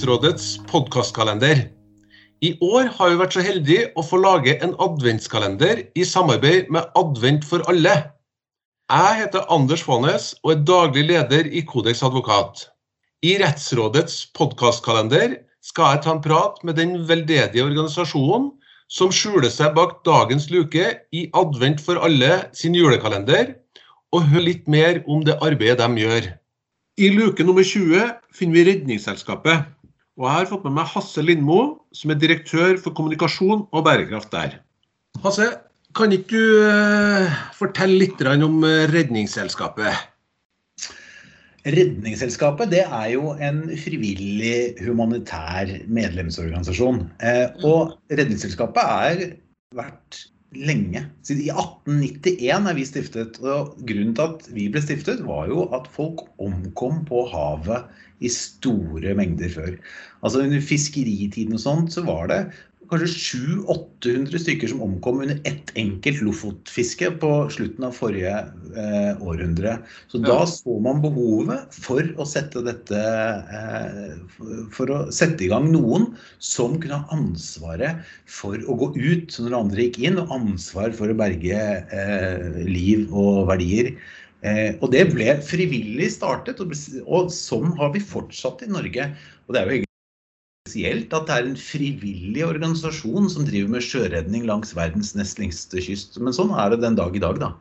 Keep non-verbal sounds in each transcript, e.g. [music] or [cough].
til podkastkalender. I år har vi vært så heldige å få lage en adventskalender i samarbeid med Advent for alle. Jeg heter Anders Faanes og er daglig leder i Kodeks advokat. I Rettsrådets podkastkalender skal jeg ta en prat med den veldedige organisasjonen som skjuler seg bak dagens luke i Advent for alle sin julekalender, og høre litt mer om det arbeidet de gjør. I luke nummer 20 finner vi Redningsselskapet. Og jeg har fått med meg Hasse Lindmo, som er direktør for kommunikasjon og bærekraft der. Hasse, kan ikke du eh, fortelle litt om eh, Redningsselskapet? Redningsselskapet det er jo en frivillig humanitær medlemsorganisasjon. Eh, og Redningsselskapet er vært lenge. Siden I 1891 er vi stiftet. og Grunnen til at vi ble stiftet, var jo at folk omkom på havet i store mengder før. Altså Under fiskeritiden og sånt så var det kanskje 700-800 stykker som omkom under ett enkelt lofotfiske på slutten av forrige eh, århundre. Så da så man behovet for å sette dette eh, For å sette i gang noen som kunne ha ansvaret for å gå ut når andre gikk inn, og ansvar for å berge eh, liv og verdier. Eh, og det ble frivillig startet, og, og sånn har vi fortsatt i Norge. Og det er jo spesielt at det er en frivillig organisasjon som driver med sjøredning langs verdens nest lengste kyst. Men sånn er det den dag i dag, da.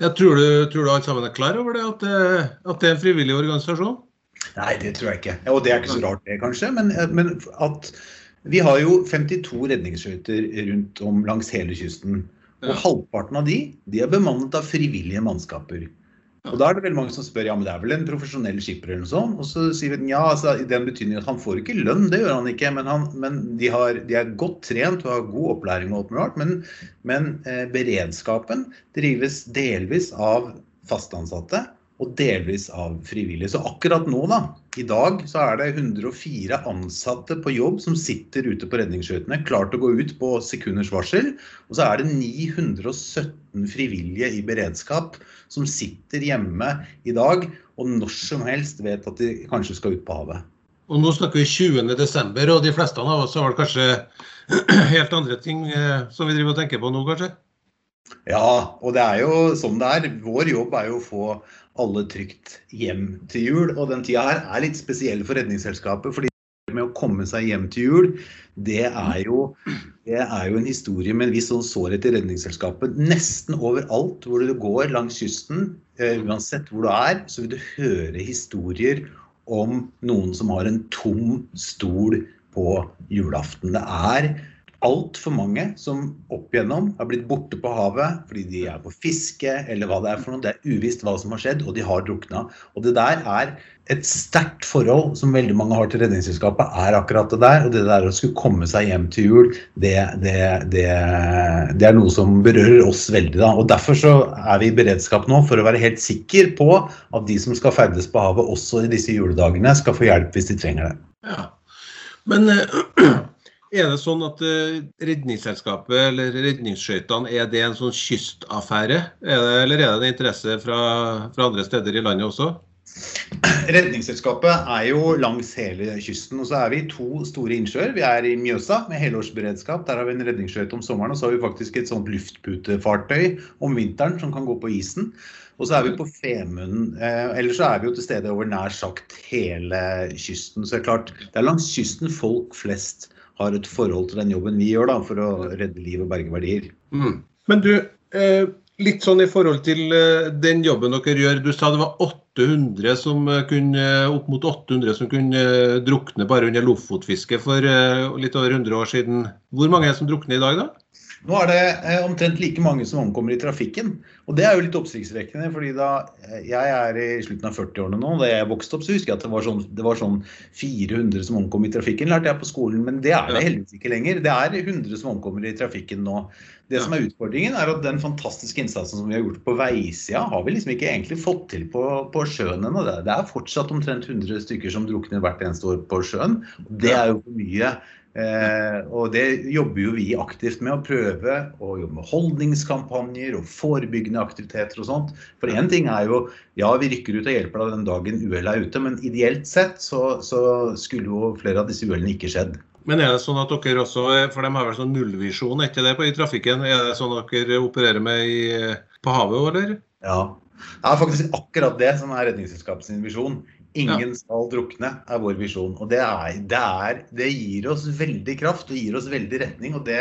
Jeg tror, du, tror du alle sammen er klar over det, at, det, at det er en frivillig organisasjon? Nei, det tror jeg ikke. Og det er ikke så rart, det, kanskje. Men, men at vi har jo 52 redningsskøyter rundt om langs hele kysten. Og ja. halvparten av de, de er bemannet av frivillige mannskaper. Og da er det veldig mange som spør ja, men det er vel en profesjonell skipper eller noe sånt. Og så sier vi ja, altså, i den betydning at han får ikke lønn, det gjør han ikke. Men, han, men de, har, de, er godt trent og har god opplæring og alt Men, men eh, beredskapen drives delvis av fastansatte og delvis av frivillige. Så akkurat nå, da, i dag, så er det 104 ansatte på jobb som sitter ute på redningsskøytene, klar til å gå ut på sekunders varsel. Og så er det 917 frivillige i beredskap som sitter hjemme i dag og når som helst vet at de kanskje skal ut på havet. Og nå snakker vi 20.12, og de fleste av oss har kanskje [clears throat] helt andre ting eh, som vi driver og tenker på nå, kanskje? Ja, og det er jo sånn det er. Vår jobb er jo å få alle trygt hjem til jul. Og den tida her er litt spesiell for Redningsselskapet. fordi med å komme seg hjem til jul, det er jo, det er jo en historie med en viss sånn sårhet i Redningsselskapet. Nesten overalt hvor du går langs kysten, uh, uansett hvor du er, så vil du høre historier om noen som har en tom stol på julaften. Det er altfor mange som opp igjennom har blitt borte på havet fordi de er på fiske eller hva det er for noe. Det er uvisst hva som har skjedd, og de har drukna. Og det der er et sterkt forhold som veldig mange har til Redningsselskapet, er akkurat det der. Og det der å skulle komme seg hjem til jul, det, det, det, det er noe som berører oss veldig. da. Og Derfor så er vi i beredskap nå for å være helt sikker på at de som skal ferdes på havet også i disse juledagene, skal få hjelp hvis de trenger det. Ja. Men uh, [clears throat] Er det sånn at uh, Redningsselskapet eller redningsskøytene er det en sånn kystaffære? Er det, eller er det en interesse fra, fra, andre steder i landet også? Redningsselskapet er jo langs hele kysten. og Så er vi i to store innsjøer. Vi er i Mjøsa med helårsberedskap. Der har vi en redningsskøyte om sommeren. Og så har vi faktisk et sånt luftputefartøy om vinteren som kan gå på isen. Og så er vi på Femunden. Eh, ellers så er vi jo til stede over nær sagt hele kysten. Så det er klart, det er langs kysten folk flest har et forhold til den jobben vi gjør da, for å redde liv og berge verdier. Mm. Men du, eh, litt sånn i forhold til eh, den jobben dere gjør. Du sa det var 800 som eh, kunne, opp mot 800 som kunne drukne bare under lofotfiske for litt over 100 år siden. Hvor mange er det som drukner i dag, da? Nå er det eh, omtrent like mange som omkommer i trafikken. Og det er jo litt oppsiktsvekkende. fordi da eh, jeg er i slutten av 40-årene nå, da jeg vokste opp, så husker jeg at det var, sånn, det var sånn 400 som omkom i trafikken, lærte jeg på skolen. Men det er det heldigvis ikke lenger. Det er 100 som omkommer i trafikken nå. Det som er utfordringen, er at den fantastiske innsatsen som vi har gjort på veisida, har vi liksom ikke egentlig fått til på, på sjøen ennå. Det er fortsatt omtrent 100 stykker som drukner hvert eneste år på sjøen. Det er jo for mye Eh, og det jobber jo vi aktivt med å prøve å jobbe med holdningskampanjer og forebyggende aktiviteter og sånt. For én ting er jo ja, vi rykker ut og hjelper deg den dagen uhellet er ute, men ideelt sett så, så skulle jo flere av disse uhellene ikke skjedd. Men er det sånn at dere også, for de har vel sånn nullvisjon, etter det på i trafikken? Er det sånn at dere opererer med i, på havet, eller? Ja. Det er faktisk akkurat det som er Redningsselskapets visjon. Ingen ja. skal drukne, er vår visjon. Og det, er, det, er, det, gir oss veldig kraft og gir oss veldig retning. Og det,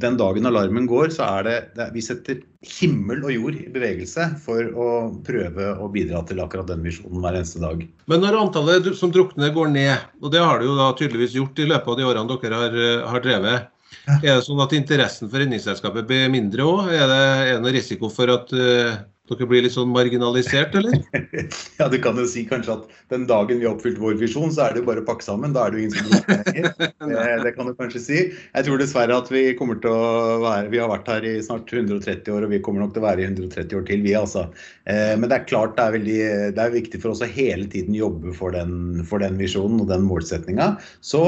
den dagen alarmen går, så er det, det, Vi setter himmel og jord i bevegelse for å prøve å bidra til akkurat den visjonen hver eneste dag. Men når antallet som drukner går ned, og det har det jo da tydeligvis gjort i løpet av de årene dere har, har drevet, er det sånn at interessen for Redningsselskapet blir mindre òg? Er, er, det noe risiko for at uh, dere blir litt sånn marginalisert, eller? [laughs] ja, du kan jo si kanskje at den dagen vi har oppfylt vår visjon, så er det jo bare å pakke sammen. Da er det jo ingen som lenger. [laughs] Det kan du kanskje si. Jeg tror dessverre at vi kommer til å være Vi har vært her i snart 130 år, og vi kommer nok til å være i 130 år til, vi altså. Eh, men det er klart det er, veldig, det er viktig for oss å hele tiden jobbe for den, for den visjonen og den målsettinga. Så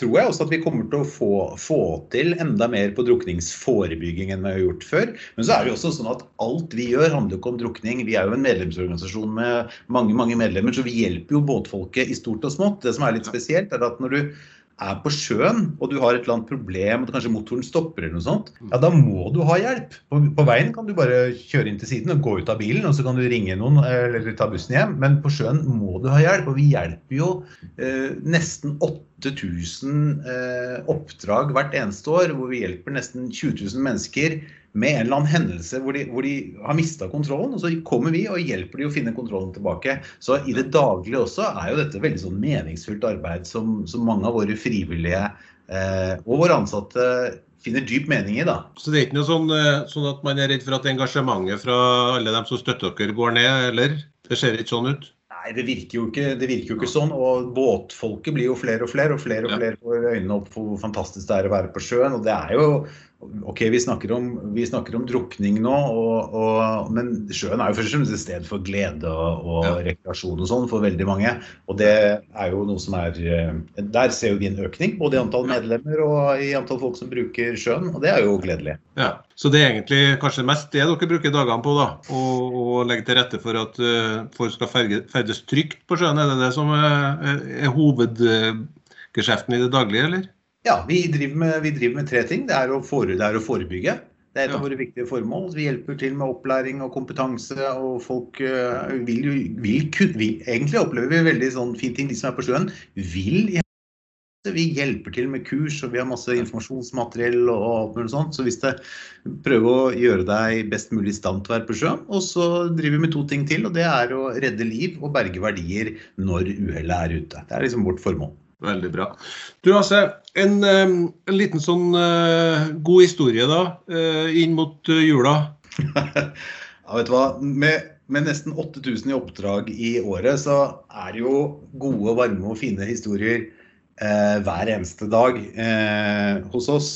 tror jeg også at vi kommer til å få, få til enda mer på drukningsforebygging enn vi har gjort før. Men så er det jo også sånn at alt vi gjør, handler ikke om drukning. Vi er jo en medlemsorganisasjon med mange mange medlemmer, så vi hjelper jo båtfolket i stort og smått. Det som er litt spesielt, er at når du er på sjøen og du har et eller annet problem, og kanskje motoren stopper, eller noe sånt, ja, da må du ha hjelp. På, på, veien kan du bare kjøre inn til siden og gå ut av bilen, og så kan du ringe noen eller ta bussen hjem. Men på sjøen må du ha hjelp. Og vi hjelper jo eh, nesten 8000 eh, oppdrag hvert eneste år, hvor vi hjelper nesten 20 000 mennesker med en eller annen hendelse hvor de, hvor de har mista kontrollen. Og så kommer vi og hjelper de å finne kontrollen tilbake. Så i det daglige også er jo dette veldig sånn meningsfullt arbeid som, som mange av våre frivillige eh, og våre ansatte finner dyp mening i. da. Så det er ikke noe sånn, eh, sånn at man er redd for at engasjementet fra alle dem som støtter dere, går ned, eller? Det ser ikke sånn ut? Nei, det virker, jo ikke, det virker jo ikke sånn. Og båtfolket blir jo flere og flere, og flere og flere får øynene opp for hvor fantastisk det er å være på sjøen. Og det er jo Ok, vi snakker om, vi snakker om drukning nå, og, og, men sjøen er jo først og fremst et sted for glede og, og ja. rekreasjon og sånn for veldig mange. Og det er jo noe som er eh, Der ser vi en økning, både i antall medlemmer og i antall folk som bruker sjøen, og det er jo gledelig. Ja, Så det er egentlig kanskje mest det dere bruker dagene på, da? Å legge til rette for at uh, folk skal ferdes trygt på sjøen? Er det det som er, er hovedgeskjeften i det daglige, eller? Ja, vi driver, med, vi driver med, tre ting. Det er, fore, det er, å forebygge. Det er et av våre viktige formål. Vi hjelper til med opplæring og kompetanse. Og folk uh, vil vil, Egentlig opplever vi veldig sånn fine ting. De som er på sjøen, vil vi hjelper til med kurs, og vi har masse informasjonsmateriell og alt mulig sånt. Så hvis det prøver å gjøre deg best mulig i stand til å være på sjøen. Og så driver vi med to ting til, og det er å redde liv og berge verdier når uhellet er ute. Det er liksom vårt formål. Veldig bra. Du Hasse, en, en, liten sånn uh, god historie da, uh, inn mot uh, jula. [laughs] ja, vet du hva. Med, med, nesten 8000 i oppdrag i året, så er det jo gode, varme og fine historier hver eneste dag hos oss.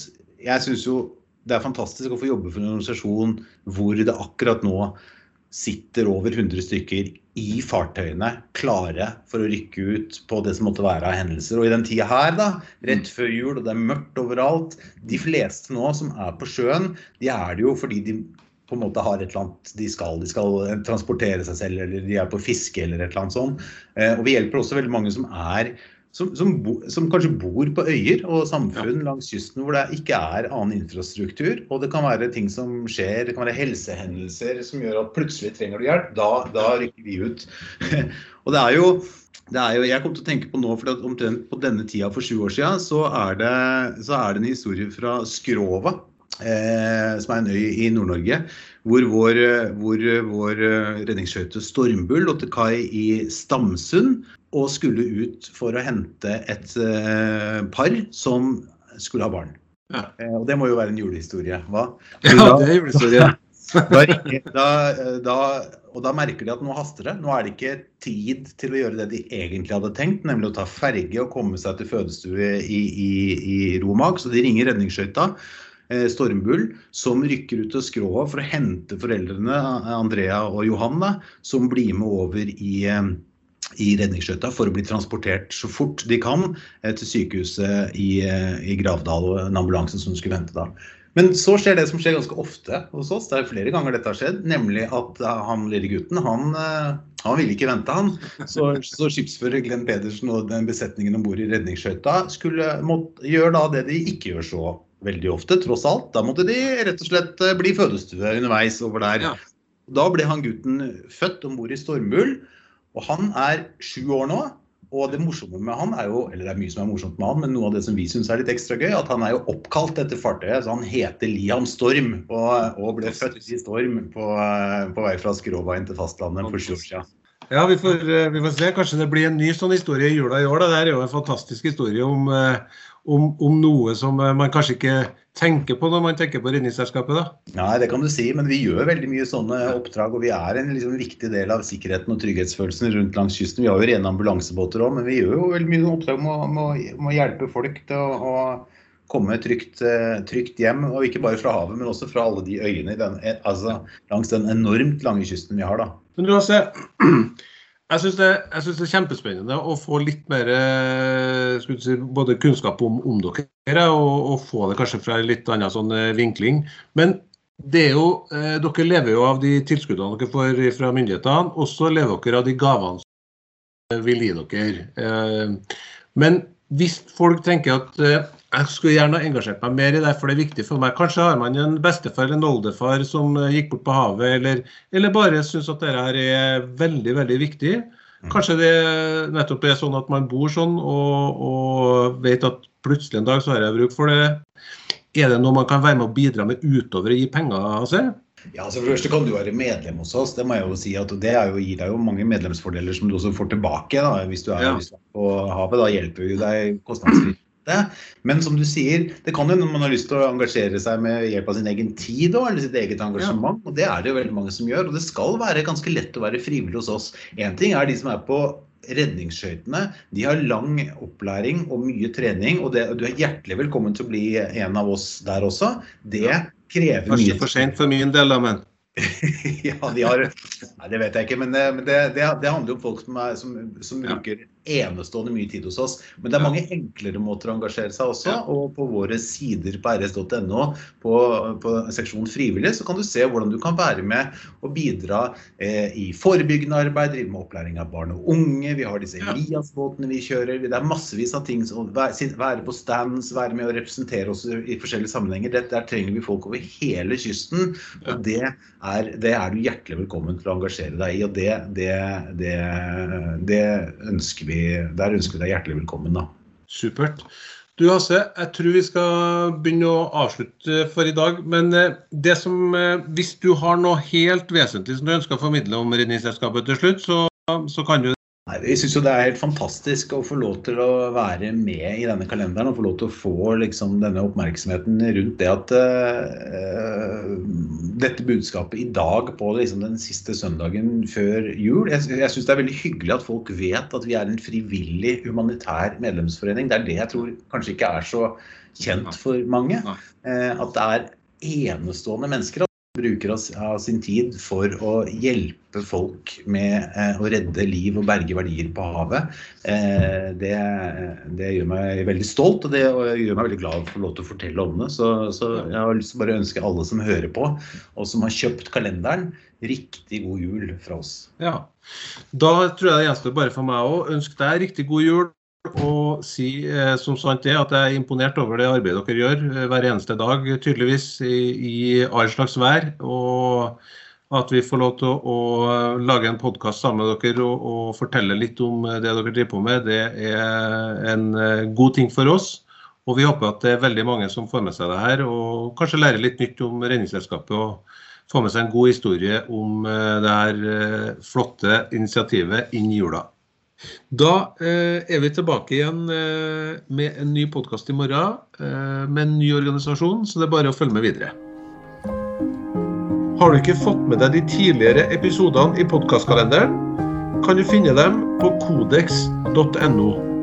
Jeg syns jo det er fantastisk å få jobbe for en organisasjon hvor det akkurat nå sitter over 100 stykker i fartøyene klare for å rykke ut på det som måtte være av hendelser. Og i den tida her, da, rett før jul, og det er mørkt overalt De fleste nå som er på sjøen, de er det jo fordi de på en måte har et eller annet de skal. De skal transportere seg selv, eller de er på fiske eller et eller annet sånt. Eh, og vi hjelper også veldig mange som er som, som, bo, som, kanskje bor på øyer og samfunn langs kysten hvor det ikke er annen infrastruktur. Og det kan være ting som skjer, det kan være helsehendelser som gjør at plutselig trenger du hjelp. Da, da rykker vi ut. [laughs] og det er jo det er jo, jeg kom til å tenke på nå, for omtrent på denne tida for sju år siden, så er det, så er det en historie fra Skrova, eh, som er en øy i Nord-Norge, hvor vår, hvor vår redningsskøyte Stormbull lå til kai i Stamsund og skulle ut for å hente et uh, par som skulle ha barn. Ja. Uh, og det må jo være en julehistorie, hva? Ja, da, det er julehistorie. [laughs] da, da, da, og da merker de at nå haster det. Nå er det ikke tid til å gjøre det de egentlig hadde tenkt, nemlig å ta ferge og komme seg til fødestue i, i, i Romag. Så de ringer redningsskøyta. Eh, Stormbull, som rykker ut av skrået for å hente foreldrene Andrea og Johanne, som blir med over i, i redningsskøyta for å bli transportert så fort de kan til sykehuset i, i Gravdal og en ambulanse som skulle vente da. Men så skjer det som skjer ganske ofte hos oss, det er flere ganger dette har skjedd, nemlig at han lille gutten, han, han ville ikke vente, han. Så, så skipsfører Glenn Pedersen og den besetningen om bord i redningsskøyta skulle måtte, gjøre da det de ikke gjør så veldig ofte, tross alt. Da måtte de rett og slett bli fødestue underveis over der. Ja. Da ble han gutten født om bord i Stormbull, og han er sju år nå. Og det morsomme med han er jo, eller det er mye som er morsomt med han, men noe av det som vi syns er litt ekstra gøy, at han er jo oppkalt etter fartøyet. Så han heter Liam Storm og, og ble født i Storm på, på vei fra Skråveien til fastlandet for sju år siden. Ja, vi får, eh, vi får, se. Kanskje det blir en ny sånn historie i jula i år. Da. Det er jo en fantastisk historie om, eh, om, om noe som eh, man kanskje ikke tenker på når man tenker på Redningsselskapet? da? Nei, det kan du si, men vi gjør veldig mye sånne oppdrag. Og vi er en liksom, viktig del av sikkerheten og trygghetsfølelsen rundt langs kysten. Vi har jo rene ambulansebåter òg, men vi gjør jo veldig mye oppdrag med å hjelpe folk til å, å komme trygt, trygt, hjem. Og ikke bare fra havet, men også fra alle de øyene den, altså, langs den enormt lange kysten vi har. da. Men se, [clears throat] jeg syns det, det, er kjempespennende å få litt mer eh, si, både kunnskap om, om dere, og, og, få det kanskje fra en litt annen sånn eh, vinkling. Men det er jo, eh, dere lever jo av de tilskuddene dere får fra myndighetene, og så lever dere av de gavene som vil gi dere. Men hvis folk tenker at jeg skulle gjerne engasjert meg mer i det, for det er viktig for meg. Kanskje har man en bestefar eller en oldefar som eh, gikk bort på havet, eller, eller bare syns at dette er veldig, veldig viktig. Mm. Kanskje det nettopp er sånn at man bor sånn og, og vet at plutselig en dag så har jeg bruk for det. Er det noe man kan være med å bidra med utover å gi penger? av Altså? Ja, altså for det første kan du være medlem hos oss. Det må jeg jo si at det jo, gir deg jo mange medlemsfordeler som du også får tilbake da, hvis du er, ja. hvis du er på havet. Da hjelper jo deg kostnadsfritt det. Men som du sier, det kan jo når man har lyst til å engasjere seg med hjelp av sin egen tid eller sitt eget engasjement. Ja. Og det er det jo veldig mange som gjør. Og det skal være ganske lett å være frivillig hos oss. Én ting er de som er på redningsskøytene. De har lang opplæring og mye trening, og det, du er hjertelig velkommen til å bli en av oss der også. Det krever mye Kanskje for sent for min del, da, men [laughs] ja, de har Nei, det vet jeg ikke. Men, det, men det, det, det handler om folk som, er, som, som bruker enestående mye tid hos oss. Men det er mange enklere måter å engasjere seg også. Og på våre sider på rs.no, på, på seksjonen frivillig, så kan du se hvordan du kan være med og bidra eh, i forebyggende arbeid, drive med opplæring av barn og unge. Vi har disse Elias-båtene vi kjører. Det er massevis av ting. Å være på stands, være med å representere oss i forskjellige sammenhenger. Det, der trenger vi folk over hele kysten. Og det er, det er, du hjertelig velkommen til å engasjere deg i. Og det, det, det, det ønsker vi der ønsker vi deg hjertelig velkommen. da. Supert. Du Hasse, jeg tror vi skal begynne å avslutte for i dag. Men eh, det som, eh, hvis du har noe helt vesentlig som du ønsker å formidle om Redningsselskapet til slutt, så, så kan du Nei, Vi syns det er helt fantastisk å få lov til å være med i denne kalenderen og få lov til å få liksom, denne oppmerksomheten rundt det at uh, dette budskapet i dag på liksom, den siste søndagen før jul Jeg, jeg syns det er veldig hyggelig at folk vet at vi er en frivillig humanitær medlemsforening. Det er det jeg tror kanskje ikke er så kjent for mange. Uh, at det er enestående mennesker bruker av sin tid for å hjelpe folk med eh, å redde liv og berge verdier på havet. Eh, det, det, gjør meg veldig stolt, og det gjør meg veldig glad for å få lov til å fortelle om det. Så, så, jeg har lyst til å bare ønske alle som hører på, og som har kjøpt kalenderen, riktig god jul fra oss. Ja. Da tror jeg det gjenstår bare for meg å ønske deg riktig god jul og si eh, som sant det at jeg er imponert over det arbeidet dere gjør eh, hver eneste dag, tydeligvis, i, i all slags vær. Og at vi får lov til å, lage en podkast sammen med dere og, og, fortelle litt om det dere driver på med, det er en eh, god ting for oss. Og vi håper at det er veldig mange som får med seg det her, og kanskje lærer litt nytt om Redningsselskapet. og får med seg en god historie om det her flotte initiativet inn i jula. Da eh, er vi tilbake igjen eh, med en ny podkast i morgen eh, med en ny organisasjon, så det er bare å følge med videre. Har du ikke fått med deg de tidligere episodene i podkastkalenderen, kan du finne dem på kodeks.no.